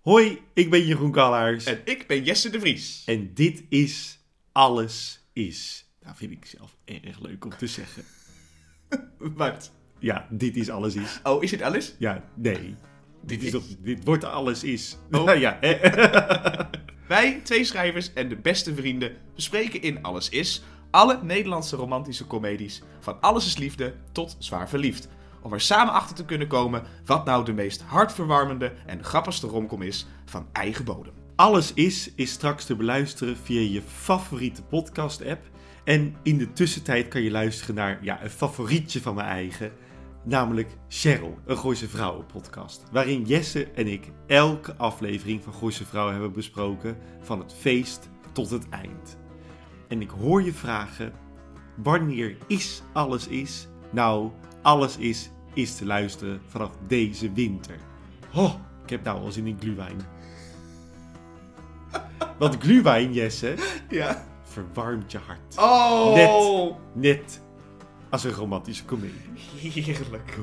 Hoi, ik ben Jeroen Kallaars. En ik ben Jesse de Vries. En dit is Alles Is. Nou, vind ik zelf erg leuk om te zeggen. Wat? Ja, dit is Alles Is. Oh, is het alles? Ja, nee. Dit, is toch, dit wordt Alles Is. Oh. Nou ja. Wij, twee schrijvers en de beste vrienden, bespreken in Alles Is alle Nederlandse romantische comedies. Van Alles is Liefde tot Zwaar Verliefd. Om er samen achter te kunnen komen wat nou de meest hartverwarmende en grappigste romcom is van eigen bodem. Alles Is is straks te beluisteren via je favoriete podcast-app. En in de tussentijd kan je luisteren naar ja, een favorietje van mijn eigen. Namelijk Cheryl, een Gooise Vrouwen podcast. Waarin Jesse en ik elke aflevering van Gooise Vrouwen hebben besproken. Van het feest tot het eind. En ik hoor je vragen, wanneer is Alles Is? Nou, Alles Is is te luisteren vanaf deze winter. Oh, ik heb nou al zin in gluwijn. Want gluwijn, Jesse, Ja. verwarmt je hart. Oh! Net als een romantische komedie. Heerlijk.